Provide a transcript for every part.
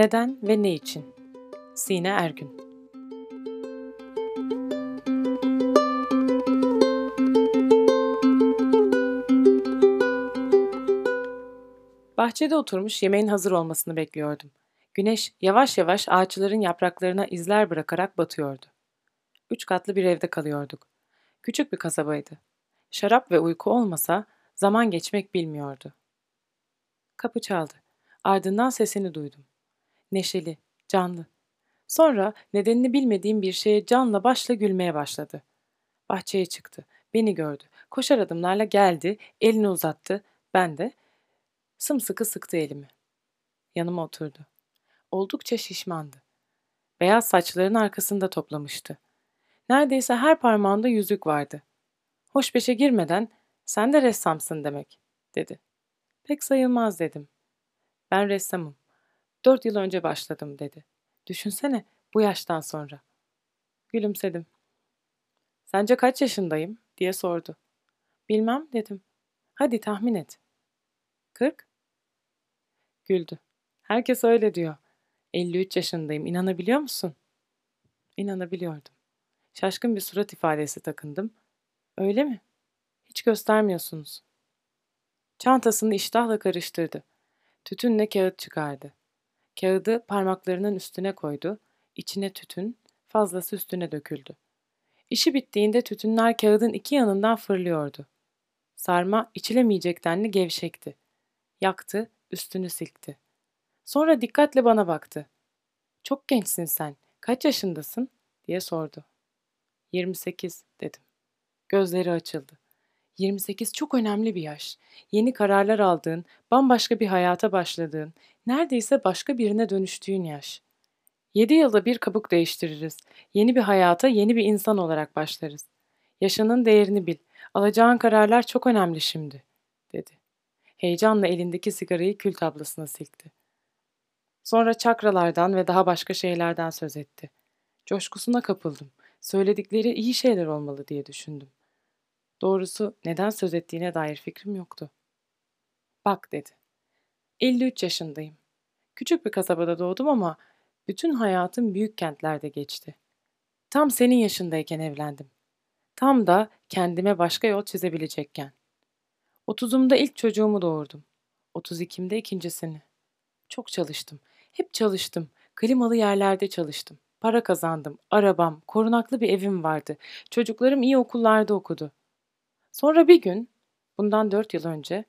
Neden ve ne için? Sine Ergün Bahçede oturmuş yemeğin hazır olmasını bekliyordum. Güneş yavaş yavaş ağaçların yapraklarına izler bırakarak batıyordu. Üç katlı bir evde kalıyorduk. Küçük bir kasabaydı. Şarap ve uyku olmasa zaman geçmek bilmiyordu. Kapı çaldı. Ardından sesini duydum. Neşeli, canlı. Sonra nedenini bilmediğim bir şeye canla başla gülmeye başladı. Bahçeye çıktı. Beni gördü. Koşar adımlarla geldi, elini uzattı. Ben de sımsıkı sıktı elimi. Yanıma oturdu. Oldukça şişmandı. Beyaz saçlarını arkasında toplamıştı. Neredeyse her parmağında yüzük vardı. Hoşbeşe girmeden sen de ressamsın demek, dedi. Pek sayılmaz dedim. Ben ressamım. Dört yıl önce başladım dedi. Düşünsene bu yaştan sonra. Gülümsedim. Sence kaç yaşındayım diye sordu. Bilmem dedim. Hadi tahmin et. Kırk? Güldü. Herkes öyle diyor. 53 yaşındayım. İnanabiliyor musun? İnanabiliyordum. Şaşkın bir surat ifadesi takındım. Öyle mi? Hiç göstermiyorsunuz. Çantasını iştahla karıştırdı. Tütünle kağıt çıkardı. Kağıdı parmaklarının üstüne koydu. İçine tütün, fazlası üstüne döküldü. İşi bittiğinde tütünler kağıdın iki yanından fırlıyordu. Sarma içilemeyecek denli gevşekti. Yaktı, üstünü silkti. Sonra dikkatle bana baktı. Çok gençsin sen. Kaç yaşındasın? diye sordu. 28 dedim. Gözleri açıldı. 28 çok önemli bir yaş. Yeni kararlar aldığın, bambaşka bir hayata başladığın, neredeyse başka birine dönüştüğün yaş. 7 yılda bir kabuk değiştiririz. Yeni bir hayata yeni bir insan olarak başlarız. Yaşının değerini bil. Alacağın kararlar çok önemli şimdi, dedi. Heyecanla elindeki sigarayı kül tablasına silkti. Sonra çakralardan ve daha başka şeylerden söz etti. Coşkusuna kapıldım. Söyledikleri iyi şeyler olmalı diye düşündüm. Doğrusu neden söz ettiğine dair fikrim yoktu. Bak dedi. 53 yaşındayım. Küçük bir kasabada doğdum ama bütün hayatım büyük kentlerde geçti. Tam senin yaşındayken evlendim. Tam da kendime başka yol çizebilecekken. Otuzumda ilk çocuğumu doğurdum. Otuz ikimde ikincisini. Çok çalıştım. Hep çalıştım. Klimalı yerlerde çalıştım. Para kazandım. Arabam, korunaklı bir evim vardı. Çocuklarım iyi okullarda okudu. Sonra bir gün, bundan dört yıl önce,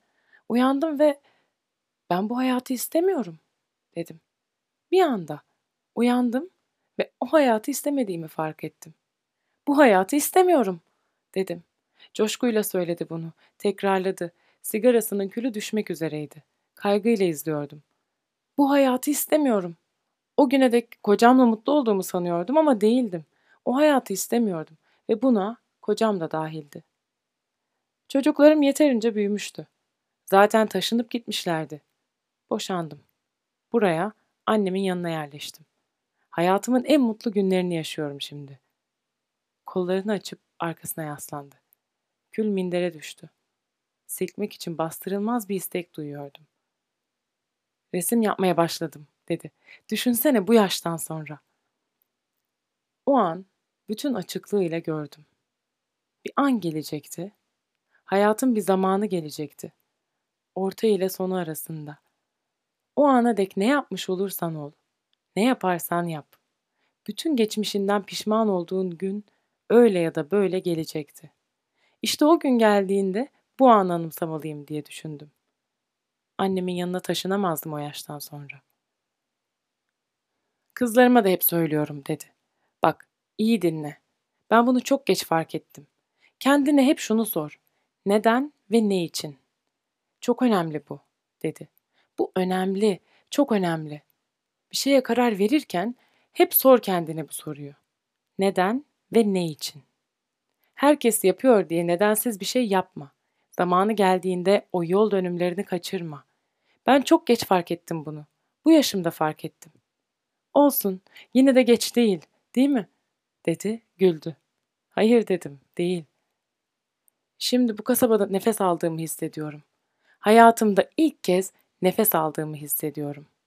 uyandım ve ben bu hayatı istemiyorum dedim. Bir anda uyandım ve o hayatı istemediğimi fark ettim. Bu hayatı istemiyorum dedim. Coşkuyla söyledi bunu. Tekrarladı. Sigarasının külü düşmek üzereydi. Kaygıyla izliyordum. Bu hayatı istemiyorum. O güne dek kocamla mutlu olduğumu sanıyordum ama değildim. O hayatı istemiyordum ve buna kocam da dahildi. Çocuklarım yeterince büyümüştü. Zaten taşınıp gitmişlerdi. Boşandım. Buraya, annemin yanına yerleştim. Hayatımın en mutlu günlerini yaşıyorum şimdi. Kollarını açıp arkasına yaslandı. Kül mindere düştü. Silkmek için bastırılmaz bir istek duyuyordum. Resim yapmaya başladım, dedi. Düşünsene bu yaştan sonra. O an bütün açıklığıyla gördüm. Bir an gelecekti. Hayatın bir zamanı gelecekti. Orta ile sonu arasında. O ana dek ne yapmış olursan ol, ne yaparsan yap. Bütün geçmişinden pişman olduğun gün öyle ya da böyle gelecekti. İşte o gün geldiğinde bu anı anımsamalıyım diye düşündüm. Annemin yanına taşınamazdım o yaştan sonra. Kızlarıma da hep söylüyorum dedi. Bak iyi dinle. Ben bunu çok geç fark ettim. Kendine hep şunu sor. Neden ve ne için? Çok önemli bu dedi. Bu önemli, çok önemli. Bir şeye karar verirken hep sor kendine bu soruyu. Neden ve ne için? Herkes yapıyor diye nedensiz bir şey yapma. Zamanı geldiğinde o yol dönümlerini kaçırma. Ben çok geç fark ettim bunu. Bu yaşımda fark ettim. Olsun, yine de geç değil, değil mi? dedi, güldü. Hayır dedim, değil. Şimdi bu kasabada nefes aldığımı hissediyorum. Hayatımda ilk kez nefes aldığımı hissediyorum.''